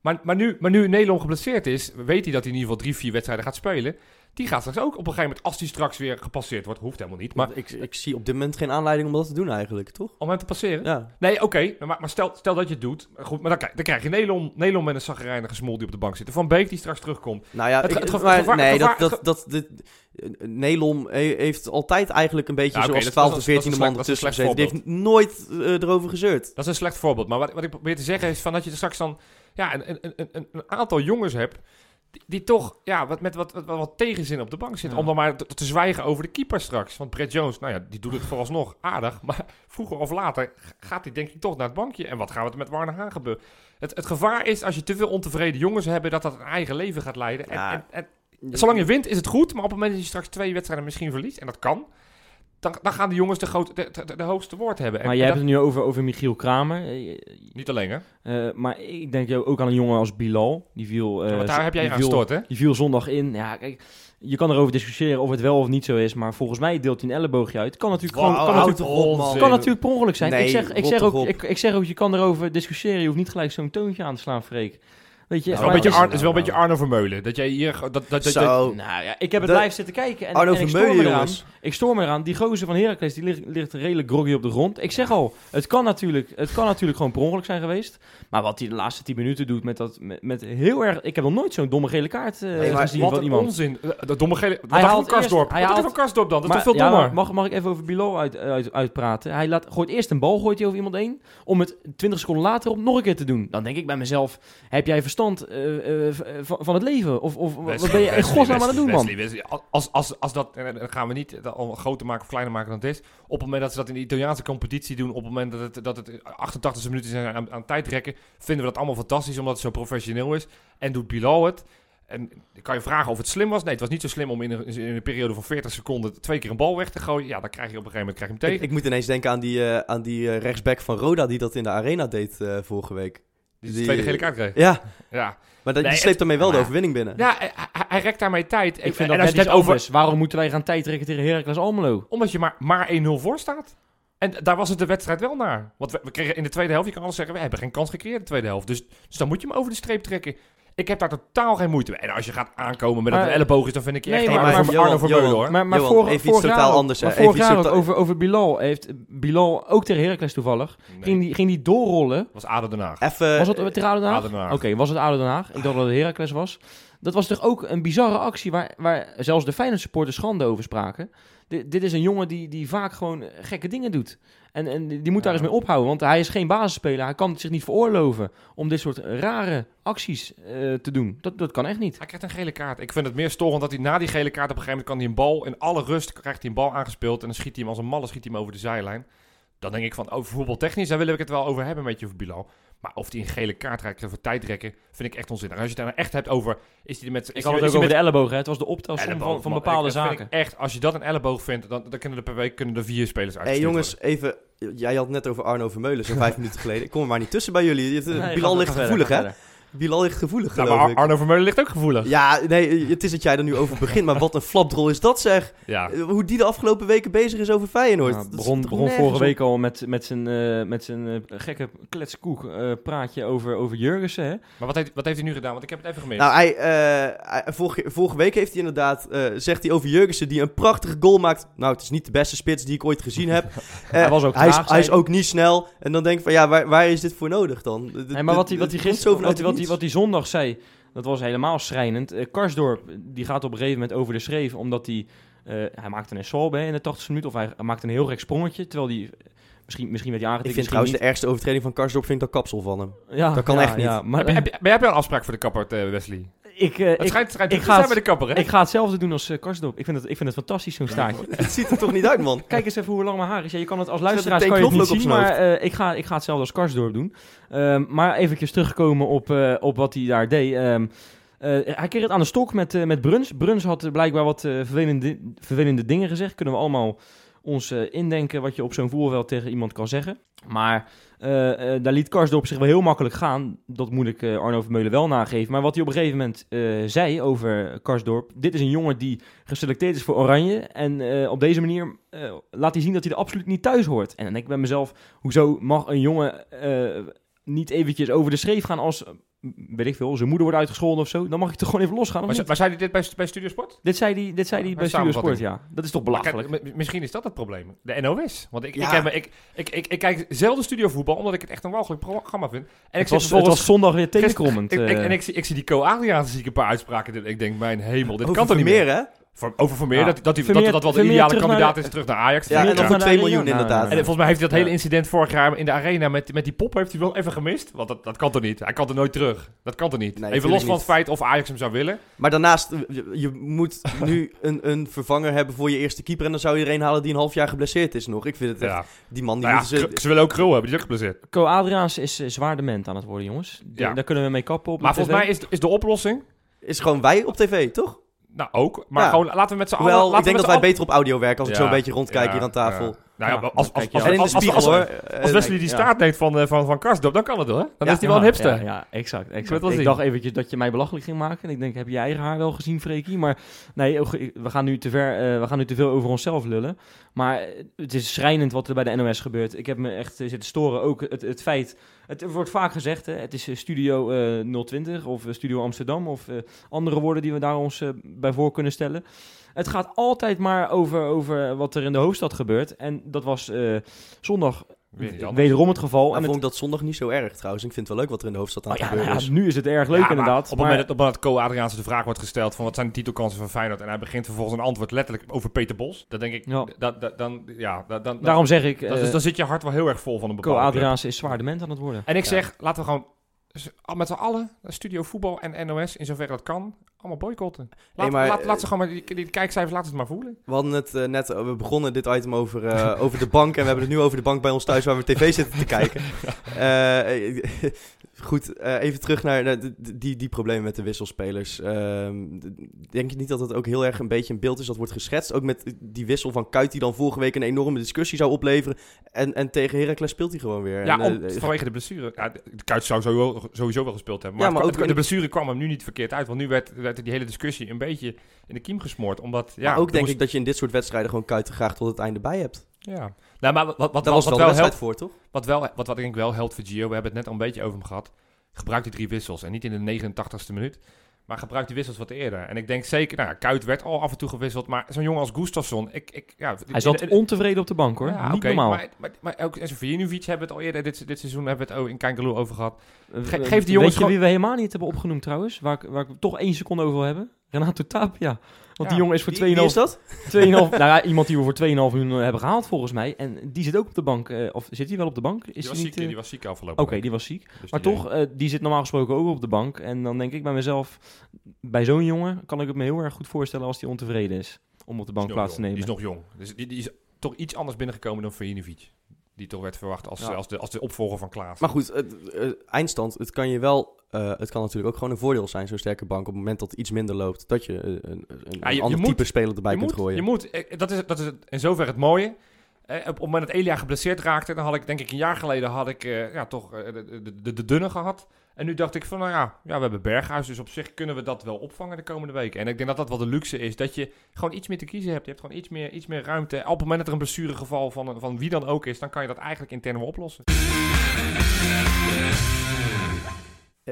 Maar, maar, nu, maar nu Nederland geblesseerd is, weet hij dat hij in ieder geval drie, vier wedstrijden gaat spelen. Die gaat straks ook op een gegeven moment, als hij straks weer gepasseerd wordt, hoeft helemaal niet, maar ik, ik zie op dit moment geen aanleiding om dat te doen eigenlijk, toch? om hem te passeren. Ja. Nee, oké, maar, maar stel, stel dat je het doet. Goed, maar dan, krijg- dan krijg je Nelon, Nelon met een zagrijnige smol die op de bank zit. Van Beek die straks terugkomt. Nou ja, Het maar gevaar- nee, gevaar- dat, dat, dat, dit, Nelom he- heeft altijd eigenlijk een beetje Ja, oké, zoals dat- 12 dat of is- dat is 14 een man ertussen gezeten. Die heeft nooit eh, erover gezeurd. Dat is een slecht voorbeeld. Maar wat, wat ik probeer te zeggen is van dat je er straks dan ja, een, een, een, een aantal jongens hebt. Die, die toch ja, wat, met wat, wat, wat tegenzin op de bank. Ja. Om dan maar te, te zwijgen over de keeper straks. Want Brett Jones, nou ja, die doet het vooralsnog aardig. Maar vroeger of later gaat hij denk ik toch naar het bankje. En wat gaat er met Warner Haan gebeuren? Het, het gevaar is als je te veel ontevreden jongens hebt, dat dat een eigen leven gaat leiden. En, Ja. en, en Zolang je wint is het goed, maar op het moment dat je straks twee wedstrijden misschien verliest, en dat kan, dan, dan gaan de jongens de, grote, de, de, de hoogste woord hebben. En Maar jij hebt dat- het nu over, over Michiel Kramer. Eh, Niet alleen, hè? eh, maar ik denk ook aan een jongen als Bilal. Die viel, eh, Want daar heb jij aan gestort, hè? Die viel zondag in. Ja, kijk, je kan erover discussiëren of het wel of niet zo is. Maar volgens mij deelt hij een elleboogje uit. Kan natuurlijk, gewoon, kan natuurlijk, op, kan natuurlijk per ongeluk zijn. Nee, ik, zeg, ik, zeg ook, ik, ik zeg ook, je kan erover discussiëren. Je hoeft niet gelijk zo'n toontje aan te slaan, Freek. Weet je, Het is maar wel een beetje, is- Ar- het is wel een beetje Arno Vermeulen. Dat jij hier... Dat, dat, dat. Nou ja, ik heb het De- live zitten kijken en, Arno en ik stoor Vermeulen, me eraan. jongens. Ik stoor me eraan. Die gozer van Heracles die ligt, ligt redelijk groggy op de grond. Ik zeg al, het kan natuurlijk, het kan natuurlijk gewoon per ongeluk zijn geweest. Maar wat hij de laatste 10 minuten doet met dat, met, met heel erg... Ik heb nog nooit zo'n domme gele kaart eh, Nee, maar gezien wat van een iemand. onzin. Dat domme gele... Wat Hij haalt van Karsdorp? eerst- hij haalt- van Karsdorp dan? Dat is Maar- toch veel dommer? mag, mag ik even over Bilal uit, uit, uitpraten? Hij laat, gooit eerst een bal gooit hij over iemand heen... om het 20 seconden later op nog een keer te doen. Dan denk ik bij mezelf... heb jij verstand eh, eh, v- van, van het leven? Of, of wat ben je in godsnaam aan het doen, man? Wesley, Wesley, Als, als, als dat, en dan gaan we niet al groter maken of kleiner maken dan het is. Op het moment dat ze dat in de Italiaanse competitie doen, op het moment dat het, dat het 88 minuten zijn aan, aan tijd rekken, vinden we dat allemaal fantastisch, omdat het zo professioneel is. En doet Bilal het. En kan je vragen of het slim was? Nee, het was niet zo slim om in een, in een periode van 40 seconden twee keer een bal weg te gooien. Ja, dan krijg je op een gegeven moment krijg je hem tegen. ik moet ineens denken aan die, eh, aan die eh, rechtsback van Roda die dat in de arena deed eh, vorige week. Die de die- tweede gele kaart kreeg. Ja, Ja, maar dat, Nee, die sleept daarmee wel de overwinning binnen. ja hij, hij- rekt daarmee tijd. Ik vind en dat als net over, anders. Waarom moeten wij gaan tijd trekken tegen Heracles Almelo? Omdat je maar, maar 1-0 voor staat. En daar was het de wedstrijd wel naar. Want we, we kregen in de tweede helft, je kan alles zeggen, we hebben geen kans gecreëerd in de tweede helft. Dus, dus dan moet je hem over de streep trekken. Ik heb daar totaal geen moeite mee. En als je gaat aankomen met dat een elleboog is, dan vind ik je Nee, echt maar- maar- Arno Johan, hoor. Maar, maar Johan, vorig, even iets totaal jaar, anders. Maar vorig jaar totaal- over, over Bilal heeft Bilal ook tegen Heracles toevallig. Nee, Ging, die, ging die doorrollen. was ADO Den Haag. Even, Was het tegen ADO Den Haag? Oké, was het ADO Den Haag? Ik dacht dat het Heracles was. Dat was toch ook een bizarre actie waar, waar zelfs de Feyenoord supporters schande over spraken. Di- dit is een jongen die, die vaak gewoon gekke dingen doet. En, en die moet daar Ja. eens mee ophouden, want hij is geen basisspeler. Hij kan het zich niet veroorloven om dit soort rare acties eh, te doen. Dat, dat kan echt niet. Hij krijgt een gele kaart. Ik vind het meer storend dat hij na die gele kaart op een gegeven moment kan hij een bal in alle rust krijgt hij een bal aangespeeld en dan schiet hij hem als een malle schiet hij hem over de zijlijn. Dan denk ik van over voetbaltechnisch, daar willen we het wel over hebben met je over Bilal. Maar of hij een gele kaart krijgt voor tijdrekken, vind ik echt onzinnig. Als je het dan echt hebt over, is hij er met... Ik had het ook over met- de elleboog. Hè. Het was de optelsom van, van bepaalde Ik- zaken. ik echt, als je dat een elleboog vindt, dan, dan kunnen er per week kunnen er vier spelers uit. hey, jongens, even... Jij had het net over Arno Vermeulen, zo'n vijf <laughs> minuten geleden. Ik kom er maar niet tussen bij jullie. Het- Nee, Bilal ga- ligt gevoelig, hè? Bilal ligt gevoelig, Nou, geloof maar ik. Ar- Arno Vermeulen ligt ook gevoelig. Ja, nee, het is dat jij er nu over begint, maar wat een flapdrol is dat zeg. Ja. Eh, Hoe die de afgelopen weken bezig is over Feyenoord. Nou, Dat begon begon vorige week al met, met zijn, eh, met zijn eh, gekke kletskoek eh, praatje over, over Jurgensen. Hè? Maar wat heeft, wat heeft hij nu gedaan? Want ik heb het even gemist. Nou, hij, eh, hij- vorige, vorige week heeft hij inderdaad, eh, zegt hij over Jurgensen, die een prachtige goal maakt. Nou, het is niet de beste spits die ik ooit gezien heb. <laughs> Hij was ook hij, is, traag, hij is ook niet snel. En dan denk ik van, ja, waar, waar is dit voor nodig dan? Nee, maar wat hij, wat hij gisteren, wat, hij- het wat, hij zondag zei, dat was helemaal schrijnend. Eh, Karsdorp, die gaat op een gegeven moment over de schreef, omdat hij, eh, hij maakte een solbe in de 80 minuut, of hij, maakte een heel gek sprongetje, terwijl hij, misschien, misschien werd hij Ik aangetikt, vind trouwens de ergste overtreding van Karsdorp vind ik dat kapsel van hem. niet. Ja, dat kan ja, echt niet. Ja, maar heb, je, heb, heb je een afspraak voor de kapper, eh, Wesley? Ik, eh, Het ik, schijnt, schijnt ik ik ga het- bij de kapper, hè? ik ga hetzelfde doen als uh, Karsdorp. Ik vind het, ik vind het fantastisch, zo'n staartje. Het ziet er toch niet uit, man? <laughs> Kijk eens even hoe lang mijn haar is. Ja, je kan het als kan je het niet zien, maar eh, ik, ga, ik ga hetzelfde als Karsdorp doen. Ehm, maar eventjes terugkomen op, eh, op wat hij daar deed. Ehm, eh, hij kreeg het aan de stok met, eh, met Bruns. Bruns had blijkbaar wat eh, vervelende, vervelende dingen gezegd. Kunnen we allemaal ons indenken wat je op zo'n voetbalveld tegen iemand kan zeggen. Maar eh, eh, daar liet Karsdorp zich wel heel makkelijk gaan. Dat moet ik eh, Arno Vermeulen wel nageven. Maar wat hij op een gegeven moment zei over Karsdorp. Dit is een jongen die geselecteerd is voor Oranje. En op deze manier laat hij zien dat hij er absoluut niet thuis hoort. En dan denk ik bij mezelf, hoezo mag een jongen niet eventjes over de schreef gaan als, eh, weet ik veel, zijn moeder wordt uitgescholden of zo. Dan mag ik toch gewoon even losgaan, Maar, maar zei hij dit bij, bij Studio Sport? Dit zei hij, dit zei hij Ja, bij een Studio Sport, samenvatting. ja. Dat is toch belachelijk. kijk, misschien is dat het probleem. De NOS. Want ik, Ja. ik, heb, ik, ik, ik, ik kijk zelden studiovoetbal, omdat ik het echt een walgelijk programma vind. En ik was, het vervolgens- was zondag weer ik- eh. en ik, zie- ik zie die Co Adriaan zie ik een paar uitspraken. en Ik denk, mijn hemel, dit Over kan toch niet meer? hè? Voor- over Vermeer, Ja. dat, dat, Vermeer- dat, dat wel de ideale kandidaat naar- is terug naar Ajax. Ja, en dan voor naar 2 de miljoen inderdaad. En volgens mij heeft hij dat Ja. hele incident vorig jaar in de arena met, met die pop heeft hij wel even gemist. Want dat, dat kan toch niet? Hij kan er nooit terug. Dat kan toch niet? Nee, even los van het feit of Ajax hem zou willen. Maar daarnaast, je, je moet nu een, een vervanger hebben voor je eerste keeper. En dan zou je er een halen die een half jaar geblesseerd is nog. Ik vind het echt, Ja. die man die Nou ja, moeten ze... Willen ook Krul hebben, die is ook geblesseerd. Co Adriaans is uh, zwaar dement aan het worden, jongens. De- Ja. Daar kunnen we mee kappen op Maar volgens mij is, is de oplossing... Is gewoon wij op tv, toch? Nou, ook. Maar Ja. gewoon, laten we met z'n allen... Laten ik denk dat wij beter op audio werken als ik Ja, zo een beetje rondkijk ja, hier aan tafel. Nou ja, als, Wesley die staart neemt van, eh, van, van Karsdorp, dan kan het hoor. Dan Ja. is hij wel een hipster. Ja, exact. exact. wel Ik dacht eventjes dat je mij belachelijk ging maken. En ik denk, heb je eigen haar wel gezien, Freekie? Maar nee, oh, we gaan nu te ver, eh, we gaan nu te veel over onszelf lullen. Maar eh, het is schrijnend wat er bij de NOS gebeurt. Ik heb me echt zitten storen. Ook het, het feit, het wordt vaak gezegd, hè, het is Studio eh 020 of Studio Amsterdam of andere woorden die we daar ons bij voor kunnen stellen. Het gaat altijd maar over, over wat er in de hoofdstad gebeurt. En dat was eh, zondag wederom het geval. Maar en vond het, ik dat zondag niet zo erg trouwens. Ik vind het wel leuk wat er in de hoofdstad aan Oh ja, nou gebeuren ja, is. nu is het erg leuk Ja, maar inderdaad. Op het maar- moment dat, op het moment dat Co-Adriaanse de vraag wordt gesteld van wat zijn de titelkansen van Feyenoord en hij begint vervolgens een antwoord letterlijk over Peter Bos, dan denk ik, Ja. dan, ja, dan, Daarom zeg ik, dan, eh, dan zit je hart wel heel erg vol van een bepaalde club. Adriaanse is zwaar dement aan het worden. En ik Ja. zeg, laten we gewoon met z'n allen, Studio Voetbal en NOS, in zoverre dat kan, allemaal boycotten. Laat, maar, laat, eh, laat ze gewoon maar, die, die kijkcijfers, laat het maar voelen. We hadden het eh, net, we begonnen dit item over, eh, over de bank. En we hebben het nu over de bank bij ons thuis waar we tv zitten te kijken. <laughs> Eh, goed, eh, even terug naar die, die problemen met de wisselspelers. Ehm, denk je niet dat het ook heel erg een beetje een beeld is dat wordt geschetst? Ook met die wissel van Kuit die dan vorige week een enorme discussie zou opleveren. En, en tegen Heracles speelt hij gewoon weer. Ja, En, om, eh, vanwege de blessure. Ja, Kuit zou sowieso, sowieso wel gespeeld hebben. Maar, Ja, maar ook- de blessure kwam hem nu niet verkeerd uit. Want nu werd, werd die hele discussie een beetje in de kiem gesmoord. Omdat, ja, maar ook denk moest- ik dat je in dit soort wedstrijden gewoon Kuit graag tot het einde bij hebt. Ja. Nou, maar wat, wat, wat, Daar was wat, wel helpt, voor, toch? wat, wel, wat, wat ik denk wel helpt voor Gio, we hebben het net al een beetje over hem gehad. Gebruik die drie wissels. En niet in de 89ste minuut. Maar gebruik die wissels wat eerder. En ik denk zeker, nou ja, Kuit werd al af en toe gewisseld. Maar zo'n jongen als Gustafsson, ik, ik, ja, Hij zat in- in- ontevreden op de bank hoor. Ja, Niet oké, normaal. Maar, maar, maar ook Vujinovic hebben we het al eerder dit, dit seizoen hebben we het ook in Kangaloo over gehad. Eh, Ge- eh, geef die jongens Weet je wie we helemaal niet hebben opgenoemd trouwens? Waar ik, waar ik toch één seconde over wil hebben? Renato Tapia. Want Ja. die jongen is voor Wie, wie is 2,5... dat? 2,5 <laughs> nou ja, iemand die we voor 2,5 miljoen hebben gehaald volgens mij. En die zit ook op de bank. eh, of zit hij wel op de bank? Is Die hij was, niet... ziek, eh, die was ziek afgelopen Oké, die was ziek. Dus Maar die- toch, eh, die zit normaal gesproken ook op de bank. En dan denk ik bij mezelf, bij zo'n jongen kan ik het me heel erg goed voorstellen als hij ontevreden is. Om op de bank die plaats te nemen. Die is nog jong. Dus die, die is toch iets anders binnengekomen dan Vujinovic. Die toch werd verwacht als, Ja. als, de, als de opvolger van Klaas. Maar goed, het, eindstand, het kan je wel... eh, het kan natuurlijk ook gewoon een voordeel zijn, zo'n sterke bank. Op het moment dat het iets minder loopt, dat je eh, een, een, een Ja, je- je ander moet- type speler erbij kunt moet, gooien. Je moet, eh, dat is, dat is het- in zoverre het mooie. Eh, op het moment dat Elia geblesseerd raakte, dan had ik denk ik een jaar geleden had ik ja, toch de, de, de, de dunne gehad. En nu dacht ik van, nou ja, ja, we hebben Berghuis, dus op zich kunnen we dat wel opvangen de komende weken. En ik denk dat dat wel de luxe is, dat je gewoon iets meer te kiezen hebt. Je hebt gewoon iets meer, iets meer ruimte. Op het moment dat er een blessuregeval van, van wie dan ook is, dan kan je dat eigenlijk intern wel oplossen.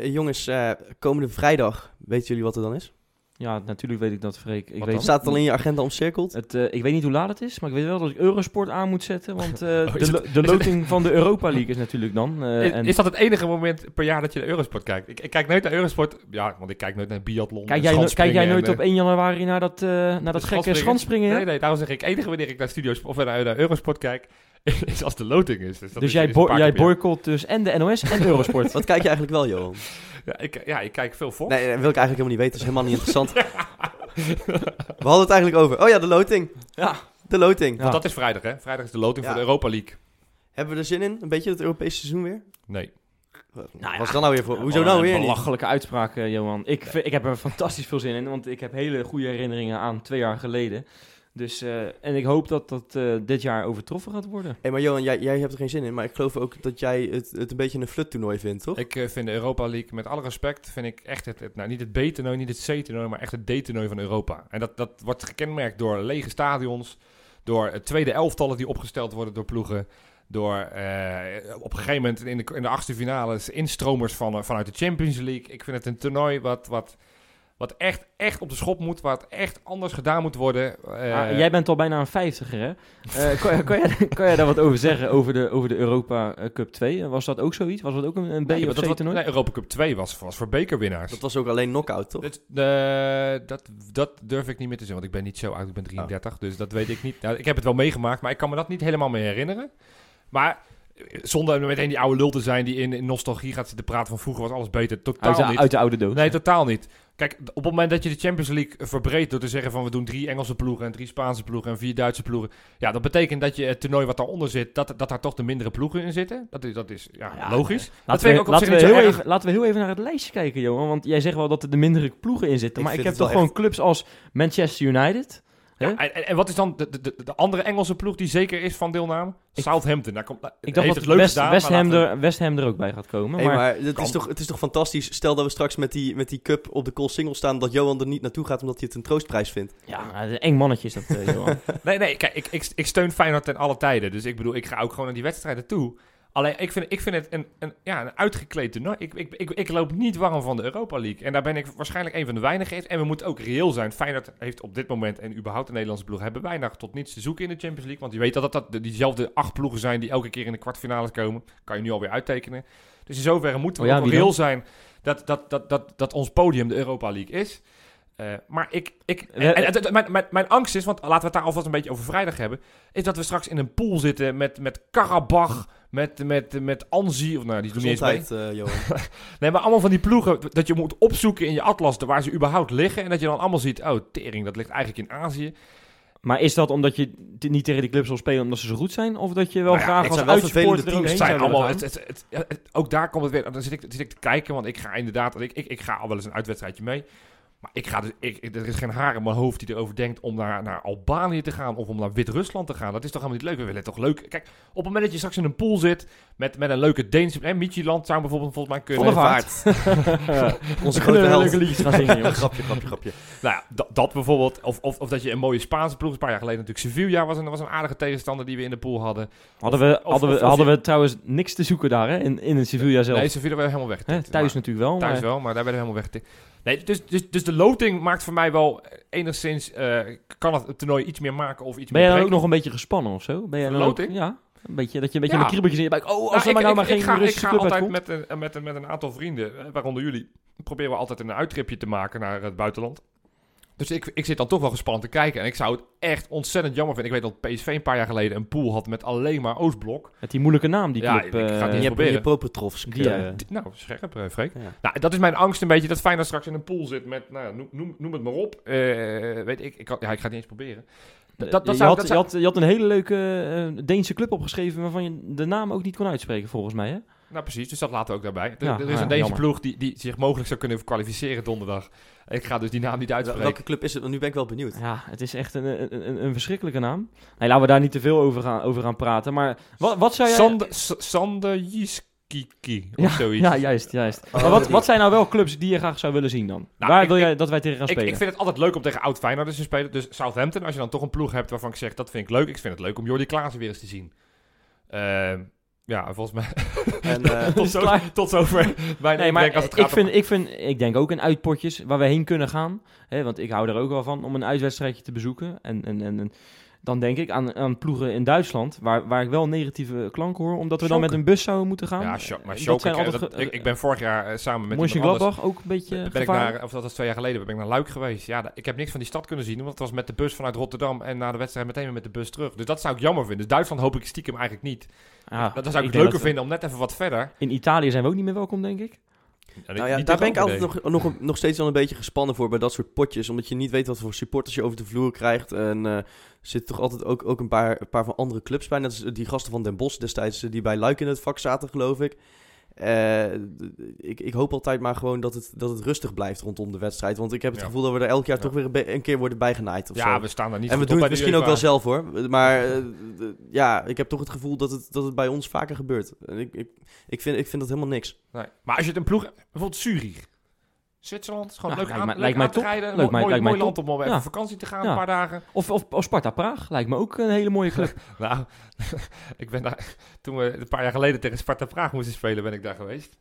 Eh, jongens, eh, komende vrijdag, weten jullie wat er dan is? Ja, natuurlijk weet ik dat, Freek. Ik Wat weet, dan? Staat het al in je agenda omcirkeld? Het, eh, ik weet niet hoe laat het is, maar ik weet wel dat ik Eurosport aan moet zetten. Want eh, <laughs> Oh, de, lo- de loting van de Europa League is natuurlijk dan. eh, is, en is dat het enige moment per jaar dat je naar Eurosport kijkt? Ik, ik kijk nooit naar Eurosport, ja, want ik kijk nooit naar biathlon. kijk, jij, no- kijk jij nooit en, op eh, 1 januari naar dat, eh, naar dat gekke schanspringen? Nee, nee, daarom zeg ik, enige wanneer ik naar Studio of naar, naar Eurosport kijk, is <laughs> als de loting is. Dus, dat dus is- jij, is bo- een paar jij boycott dus en de NOS en <laughs> Eurosport. Wat kijk je eigenlijk wel, Johan? Ja, ik, ja, ik kijk veel Fox. Nee, dat wil ik eigenlijk helemaal niet weten. Dat is helemaal niet interessant. <laughs> We hadden het eigenlijk over. Oh ja, de loting. ja. De loting. Ja. Want dat is vrijdag, hè? Vrijdag is de loting Ja. voor de Europa League. Hebben we er zin in? Een beetje het Europese seizoen weer? Nee. Ja. was dat nou weer voor? Hoezo nou een weer niet? Belachelijke uitspraak, eh, Johan. Ik, ik heb er fantastisch veel zin in, want ik heb hele goede herinneringen aan twee jaar geleden. Dus, eh, en ik hoop dat dat eh, dit jaar overtroffen gaat worden. Hé, maar Johan, jij, jij hebt er geen zin in. Maar ik geloof ook dat jij het, het een beetje een fluttoernooi vindt, toch? Ik eh, vind de Europa League, met alle respect, vind ik echt het, het- nou, niet het B-toernooi, niet het C-toernooi, maar echt het D-toernooi van Europa. En dat, dat wordt gekenmerkt door lege stadions, door tweede elftallen die opgesteld worden door ploegen, door eh, op een gegeven moment in de, in de achtste finales instromers van, vanuit de Champions League. Ik vind het een toernooi wat, wat, wat echt, echt op de schop moet, wat echt anders gedaan moet worden. Eh, Ah, jij bent al bijna een vijftiger, hè? <laughs> Eh, kan, kan, jij, kan jij daar wat over zeggen, over de, over de Europa eh, Cup 2? Was dat ook zoiets? Was dat ook een, een B- nee, of dat was- C-toernooi? nee, Europa Cup 2 was, was voor bekerwinnaars. Dat was ook alleen knockout, toch? Dat, dat, dat durf ik niet meer te zeggen, want ik ben niet zo oud, ik ben 33, dus dat weet ik niet. Nou, ik heb het wel meegemaakt, maar ik kan me dat niet helemaal meer herinneren. Maar zonder meteen die oude lul te zijn die in, in nostalgie gaat zitten praten van vroeger was alles beter. Totaal Uit de, niet. uit de oude doos. Nee, totaal niet. Kijk, op het moment dat je de Champions League verbreedt door te zeggen van we doen drie Engelse ploegen en drie Spaanse ploegen en vier Duitse ploegen. Ja, dat betekent dat je het toernooi wat daaronder zit, dat, dat daar toch de mindere ploegen in zitten. Dat is, dat is ja, Ja, logisch. Laten we, ook laten, heel even, laten we heel even naar het lijstje kijken, Johan. Want jij zegt wel dat er de mindere ploegen in zitten. Ik maar ik heb toch gewoon clubs als Manchester United. Ja, en, en wat is dan de, de, de, de andere Engelse ploeg die zeker is van deelname? Ik- Southampton. Daar komt, ik dacht heeft dat het leuk West, gedaan, West, Ham laten er, West Ham er ook bij gaat komen. Hey, maar, maar het kan. is, toch, het is toch fantastisch. Stel dat we straks met die, met die cup op de call single staan, dat Johan er niet naartoe gaat omdat hij het een troostprijs vindt. ja, een eng mannetje is dat, eh, Johan. <laughs> Nee, nee, kijk, ik, ik, ik steun Feyenoord ten alle tijden. Dus ik bedoel, ik ga ook gewoon naar die wedstrijden toe. Alleen, ik vind, ik vind het een, een, ja, een uitgekleed toernooi. Ik, ik, ik, ik loop niet warm van de Europa League. En daar ben ik waarschijnlijk een van de weinigen. in. En we moeten ook reëel zijn. Feyenoord heeft op dit moment, en überhaupt de Nederlandse ploeg, hebben weinig tot niets te zoeken in de Champions League. Want je weet dat dat, dat diezelfde acht ploegen zijn die elke keer in de kwartfinales komen. Kan je nu alweer uittekenen. Dus in zoverre moeten we Oh ja, ook reëel zijn dat, dat, dat, dat, dat ons podium de Europa League is. Eh, maar ik, ik We- en, en, en- mijn, mijn, mijn angst is, want laten we het daar alvast een beetje over vrijdag hebben, is dat we straks in een pool zitten met, met Karabach, met, met, met Anzi, of nou, die doen niet eens mee. Eh, Johan. <laughs> Nee, maar allemaal van die ploegen dat je moet opzoeken in je atlas waar ze überhaupt liggen. En dat je dan allemaal ziet, oh, tering, dat ligt eigenlijk in Azië. maar is dat omdat je niet tegen die clubs wil spelen omdat ze zo goed zijn? Of dat je wel Nou ja, graag als er teams. zijn willen allemaal, gaan? het, het, het- ja, het- ook daar komt het weer, dan zit ik, zit ik te kijken, want ik ga inderdaad, ik, ik, ik ga al wel eens een uitwedstrijdje mee. Maar ik ga dus, ik, er is geen haar in mijn hoofd die erover denkt om naar, naar Albanië te gaan of om naar Wit-Rusland te gaan. Dat is toch helemaal niet leuk? We willen toch leuk. Kijk, op het moment dat je straks in een pool zit met, met een leuke Deense. En Midtjylland zou bijvoorbeeld volgens mij kunnen. Vaart. <laughs> Onze We grote held. leuke liedjes gaan zingen, <laughs> jongens. grapje, grapje, grapje. Nou ja, dat, bijvoorbeeld. Of, of, of dat je een mooie Spaanse ploeg. Een paar jaar geleden natuurlijk Sevilla was een, was een aardige tegenstander die we in de pool hadden. Hadden we, Of- hadden we, hadden we trouwens niks te zoeken daar, hè? In, in het Sevilla zelf. Nee, Sevilla werden helemaal weg. Thuis natuurlijk wel. Thuis maar- wel, maar daar werden we helemaal weg. Nee, dus, dus, dus de loting maakt voor mij wel enigszins... eh, kan het toernooi iets meer maken of iets Ben jij meer dan ook brengen. nog een beetje gespannen of zo? Ben jij ook, Loting? ja, een beetje, dat je een beetje Ja. met kriebeltjes in je buik... Oh, als Nou, er maar nou maar geen ga, ik ga club altijd met een, met, een, met een aantal vrienden, eh, waaronder jullie, proberen we altijd een uittripje te maken naar het buitenland. Dus ik, ik zit dan toch wel gespannen te kijken. En ik zou het echt ontzettend jammer vinden. Ik weet dat PSV een paar jaar geleden een pool had met alleen maar Oostblok. Met die moeilijke naam, die Ja, club. ik ga eh, die Je eens hebt proberen. je Popetrovsk. Die, eh, ja. Die- Nou, scherp, eh, Freek. ja. Nou, dat is mijn angst een beetje, dat Feyenoord straks in een pool zit met, nou, ja, noem, noem, noem het maar op. Eh, weet ik, ik, ja, ik ga het niet eens proberen. Dat, dat, dat je, zou, had, dat je, zou- had, je had een hele leuke eh, Deense club opgeschreven waarvan je de naam ook niet kon uitspreken, volgens mij. Hè? Nou, precies, dus dat laten we ook daarbij. Er, Ja, er is een deze jammer. ploeg die, die zich mogelijk zou kunnen kwalificeren donderdag. Ik ga dus die naam niet uitspreken. Welke club is het? Want nu ben ik wel benieuwd. Ja, het is echt een, een, een, een verschrikkelijke naam. Nee, laten we daar niet te veel over gaan, over gaan praten. Maar wat, wat zou jij... Sander, S- Sander Jiskiki, of zoiets. Ja, juist, juist. Oh, maar wat, wat zijn nou wel clubs die je graag zou willen zien dan? Nou, Waar ik- wil ik- jij dat wij tegen gaan Ik, spelen? ik vind het altijd leuk om tegen oud Feyenoorders te spelen. Dus Southampton, als je dan toch een ploeg hebt waarvan ik zeg, dat vind ik leuk. Ik vind het leuk om Jordi Klaassen weer eens te zien. Ehm, ja, volgens mij En, <laughs> eh, tot, zo, klaar. tot zover mijn Nee, maar inbreng als het ik, gaat vind, ik, vind, ik denk ook in uitpotjes waar we heen kunnen gaan. Hè, want ik hou er ook wel van om een uitwedstrijdje te bezoeken. En, en, en, en dan denk ik aan, aan ploegen in Duitsland, waar, waar ik wel negatieve klanken hoor. Omdat we dan met een bus zouden moeten gaan. Ja, maar zijn ik, ben vorig jaar eh, samen met. Mönchengladbach ook een beetje ben ik naar, of dat was twee jaar geleden, ben ik naar Luik geweest. Ja, ik heb niks van die stad kunnen zien, want het was met de bus vanuit Rotterdam en na de wedstrijd meteen weer met de bus terug. Dus dat zou ik jammer vinden. Dus Duitsland hoop ik stiekem eigenlijk niet. Ja, dat, zou ik, leuker dat- vinden om net even wat verder. In Italië zijn we ook niet meer welkom, denk ik. Ja, nou ja, daar ben ik altijd nog, nog, nog steeds wel een beetje gespannen voor bij dat soort potjes. Omdat je niet weet wat voor supporters je over de vloer krijgt. En eh, er zitten toch altijd ook, ook een, paar, een paar van andere clubs bij. Net als die gasten van Den Bosch destijds, eh, die bij Luik in het vak zaten, geloof ik. Eh, ik, ik hoop altijd maar gewoon dat het, dat het rustig blijft rondom de wedstrijd. Want ik heb het Ja. gevoel dat we er elk jaar Ja. toch weer een, keer worden bijgenaaid. Of Ja, zo. we staan daar niet en we doen het misschien ook wel zelf hoor. Maar eh, ja, ik heb toch het gevoel dat het, dat het bij ons vaker gebeurt. En ik, ik, ik, vind, ik vind dat helemaal niks. Nee. Maar als je het een ploeg... Bijvoorbeeld Zurich. Zwitserland gewoon Ja, leuk lijkt aan, leuk lijkt mij aan rijden. Mooi, lijkt mooi land om op even vakantie te gaan, Ja. een paar dagen. Of, of, of Sparta Praag lijkt me ook een hele mooie club. <laughs> Nou, <laughs> ik ben daar... Toen we een paar jaar geleden tegen Sparta Praag moesten spelen, ben ik daar geweest.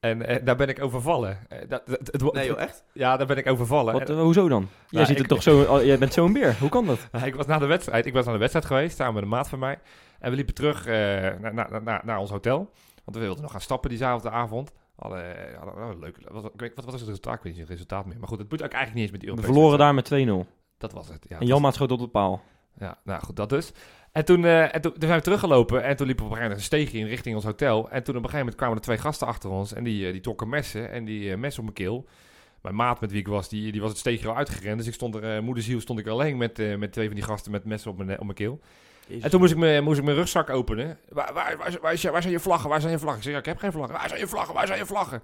En eh, daar ben ik overvallen. Eh, dat, dat- het, Nee joh, echt? Ja, daar ben ik overvallen. Wat, En- eh, hoezo dan? Jij, Nou, ziet er toch zo, oh, jij bent zo'n beer. Hoe kan dat? <laughs> Ik was na de wedstrijd. Ik was aan de wedstrijd geweest, samen met een maat van mij. En we liepen terug eh, naar, naar, naar, naar ons hotel. Want we wilden nog gaan stappen diezelfde avond. Hadden, hadden leuk. Wat, wat, was het resultaat? Ik weet niet het resultaat meer. Maar goed, het moet ook eigenlijk niet eens met die We verloren wedstrijd. daar met 2-0. Dat was het. Ja, en Janmaat schoot op de paal. Ja, nou goed, dat dus. En toen, eh, en toen, toen zijn we teruggelopen en toen liepen we op een gegeven moment een steegje in richting ons hotel. En toen op een gegeven moment kwamen er twee gasten achter ons en die, eh, die trokken messen en die eh, mes op mijn keel. Mijn maat met wie ik was, die, die was het steegje al uitgerend. Dus ik stond er, eh, moederziel stond ik alleen met, eh, met twee van die gasten met messen op mijn, op mijn keel. En toen moest ik, mijn, moest ik mijn rugzak openen. Waar, waar, waar, waar, is je- waar zijn je vlaggen? Waar zijn je vlaggen? Ik zeg, ja, ik heb geen vlaggen. Waar zijn je vlaggen? Waar zijn je vlaggen?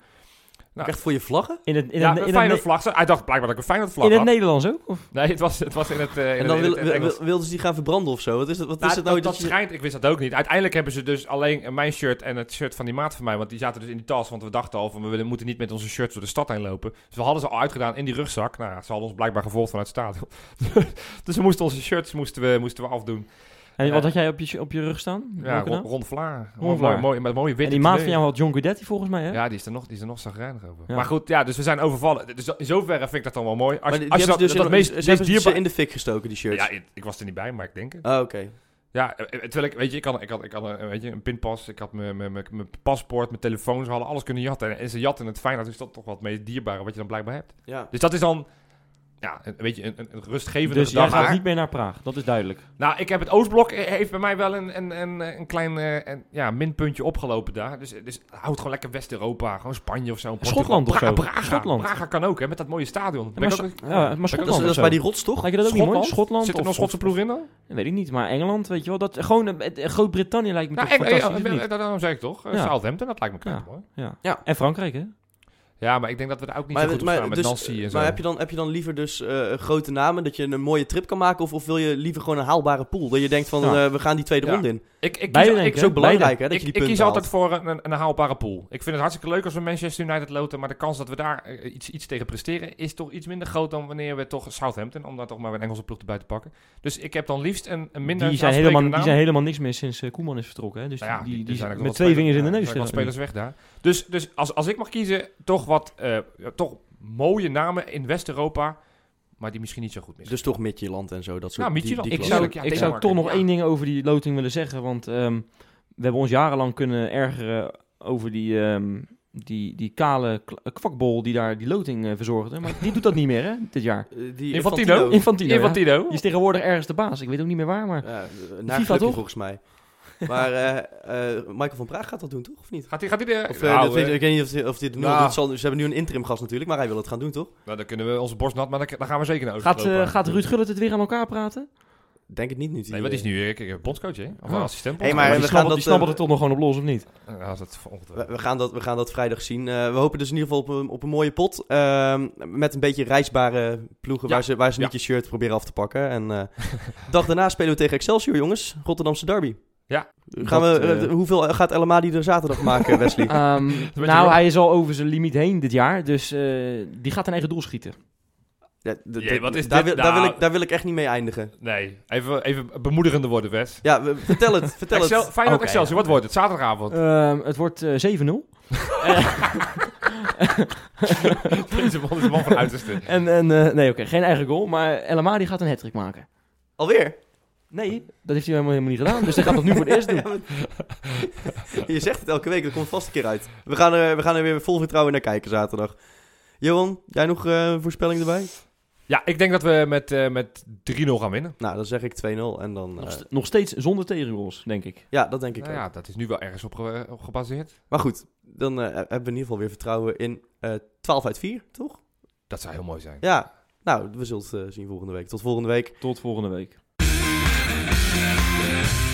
Nou, Echt voor je vlaggen? In het, in ja, het, een in vlag. Hij dacht blijkbaar dat ik een Feyenoord vlag in het had. Nederlands ook? Of? Nee, het was, het was in het, eh, in En dan wil, wil- wilden ze die gaan verbranden of zo? Wat is het, wat Nou, is het nou? dat, dat dat je- schijnt, ik wist dat ook niet. Uiteindelijk hebben ze dus alleen mijn shirt en het shirt van die maat van mij, want die zaten dus in die tas, want we dachten al van we willen- moeten niet met onze shirts door de stad heen lopen. Dus we hadden ze al uitgedaan in die rugzak. Nou, ja, ze hadden ons blijkbaar gevolgd vanuit het stadion. <laughs> dus we moesten onze shirts moesten we, moesten we afdoen. En wat had jij op je, op je rug staan? Ja, rond, rond Vlaar. Vlaar. mooi, met mooie witte En die maat van jou had John Guidetti volgens mij, hè? Ja, die is er nog, die is er nog zagrijnig over. Ja. Maar goed, ja, dus we zijn overvallen. Dus in zoverre vind ik dat dan wel mooi. Als, die als je dat, dus dat in- meest, ze meest hebben ze dierbaar... in de fik gestoken, die shirts. Ja, ik, ik was er niet bij, maar ik denk het. Ah, oké. Ja, eh, terwijl ik, weet je, ik had, ik had, ik had een, weet je, een pinpas, ik had mijn, mijn, mijn, mijn paspoort, mijn telefoon, ze hadden alles kunnen jatten. En ze jatten het fijn, dat is dat toch wat meest dierbare wat je dan blijkbaar hebt. Ja. Dus dat is dan, ja, een, weet je, een, een, rustgevende Dus jij gedachte. gaat niet meer naar Praag, dat is duidelijk. Nou, ik heb het Oostblok, eh, heeft bij mij wel een, een, een, een klein eh, een, ja, minpuntje opgelopen daar. Dus, dus houd gewoon lekker West-Europa, gewoon Spanje of zo. Portugal. Schotland of Braga, zo. Braga, Schotland. Braga kan ook, hè, met dat mooie stadion. Ja, Ben maar, ik ook- ja, maar dat is- Schotland Dat is, of dat bij die rots, toch? Lijkt je dat ook niet mooi? Schotland? Schotland Zit er of nog Schotse of- ploeg in dan? Weet ik niet, maar Engeland, weet je wel. Dat, gewoon eh, eh, Groot-Brittannië lijkt me Nou, toch fantastisch, eh, of eh, niet? daarom zeg ik toch. eh, Ja. Southampton, dat lijkt me knap Ja. hoor. Ja. Ja. En Frankrijk, hè? Ja, maar ik denk dat we daar ook niet Maar, zo goed op maar, staan met dus, Nancy en zo. maar heb, je dan, heb je dan liever dus eh, grote namen, dat je een mooie trip kan maken? Of, of wil je liever gewoon een haalbare pool? Dat je denkt van, Ja. eh, we gaan die tweede Ja. ronde in. Ik, ik kies, denk ik, ik, is ook belangrijk, hè, dat ik, je die ik punten kies haalt. altijd voor een, een, haalbare pool. Ik vind het hartstikke leuk als we Manchester United loten, maar de kans dat we daar eh, iets, iets tegen presteren is toch iets minder groot dan wanneer we toch Southampton, om daar toch maar een Engelse ploeg erbij te pakken. Dus ik heb dan liefst een, een minder Die zijn, helemaal, die zijn helemaal niks meer sinds eh, Koeman is vertrokken. Hè? Dus Nou ja, die, die, die zijn ook met twee vingers in de er neus. zijn wel zitten. spelers weg daar. Dus, dus als, als ik mag kiezen, toch wat eh, ja, toch mooie namen in West-Europa, maar die misschien niet zo goed missen. Dus toch Midtjylland en zo, dat soort Midtjylland. die, die Ik zou, ja, ik zou toch nog ja. één ding over die loting willen zeggen. Want ehm, we hebben ons jarenlang kunnen ergeren over die, ehm, die, die kale k- kwakbol die daar die loting eh, verzorgde. Maar die doet dat niet meer, hè, dit jaar. Eh, die Infantino. Infantino, ja. Infantino. Die is tegenwoordig ergens de baas. Ik weet ook niet meer waar, maar... Ja, FIFA toch? volgens mij. <laughs> Maar eh, eh, Michael van Praag gaat dat doen, toch? Of niet? Gaat hij gaat hij de... Of, eh, Nou, dat weet, ik weet niet of, die- of dit nu al nou. doet. Zal- Ze hebben nu een interim gast natuurlijk, maar hij wil het gaan doen, toch? nou, dan kunnen we onze borst nat, maar dan, dan gaan we zeker naar Gaat, eh, gaat Ruud Gullit het weer aan elkaar praten? Denk het niet nu. Nee, wat is nu? Ik, ik, bondscoach, hè? Of Ah. assistent Hey, maar Maar we die gaan dat, die snabbelt eh, er toch nog gewoon op los, of niet? Ja, dat is het We, we gaan dat, we gaan dat vrijdag zien. Eh, we hopen dus in ieder geval op een, op een mooie pot. ehm, met een beetje reisbare ploegen Ja. waar ze, waar ze niet Ja. je shirt proberen af te pakken. En eh <laughs> dag daarna spelen we tegen Excelsior, jongens. Rotterdamse derby. Ja. Gaan Dat, we, eh, eh, hoeveel gaat El Amadi er zaterdag maken, <laughs> Wesley? Ehm, beetje nou, hij is al over zijn limiet heen dit jaar. Dus eh, die gaat een eigen doel schieten. Ja, Jee, wat is daar, wil, daar, wil nou? ik, daar wil ik echt niet mee eindigen. Nee, even, even bemoedigende woorden, Wes. Ja, we- vertel het. Vertel Excel, het. Feyenoord Oké, Excelsior, wat wordt het? Zaterdagavond. Ehm, het wordt eh, 7-0. <laughs> <laughs> Deze man is een man van uiterste. En, en eh, nee, oké, geen eigen goal. Maar El Amadi gaat een hat maken. Alweer? Nee, dat heeft hij helemaal, helemaal niet gedaan. Dus hij gaat dat nu voor het eerst doen. <laughs> Ja, maar- <laughs> je zegt het elke week, dat komt vast een keer uit. We gaan er, we gaan er weer vol vertrouwen naar kijken zaterdag. Johan, jij nog eh, een voorspelling erbij? Ja, ik denk dat we met, eh, met 3-0 gaan winnen. Nou, dan zeg ik 2-0 en dan... Nog, eh, st- nog steeds zonder tegengoals, denk ik. ja, dat denk ik Nou ook. ja, dat is nu wel ergens op, ge- op gebaseerd. Maar goed, dan eh, hebben we in ieder geval weer vertrouwen in eh 12 uit 4, toch? Dat zou heel mooi zijn. Ja, nou, we zullen het zien volgende week. Tot volgende week. Tot volgende week. Yeah.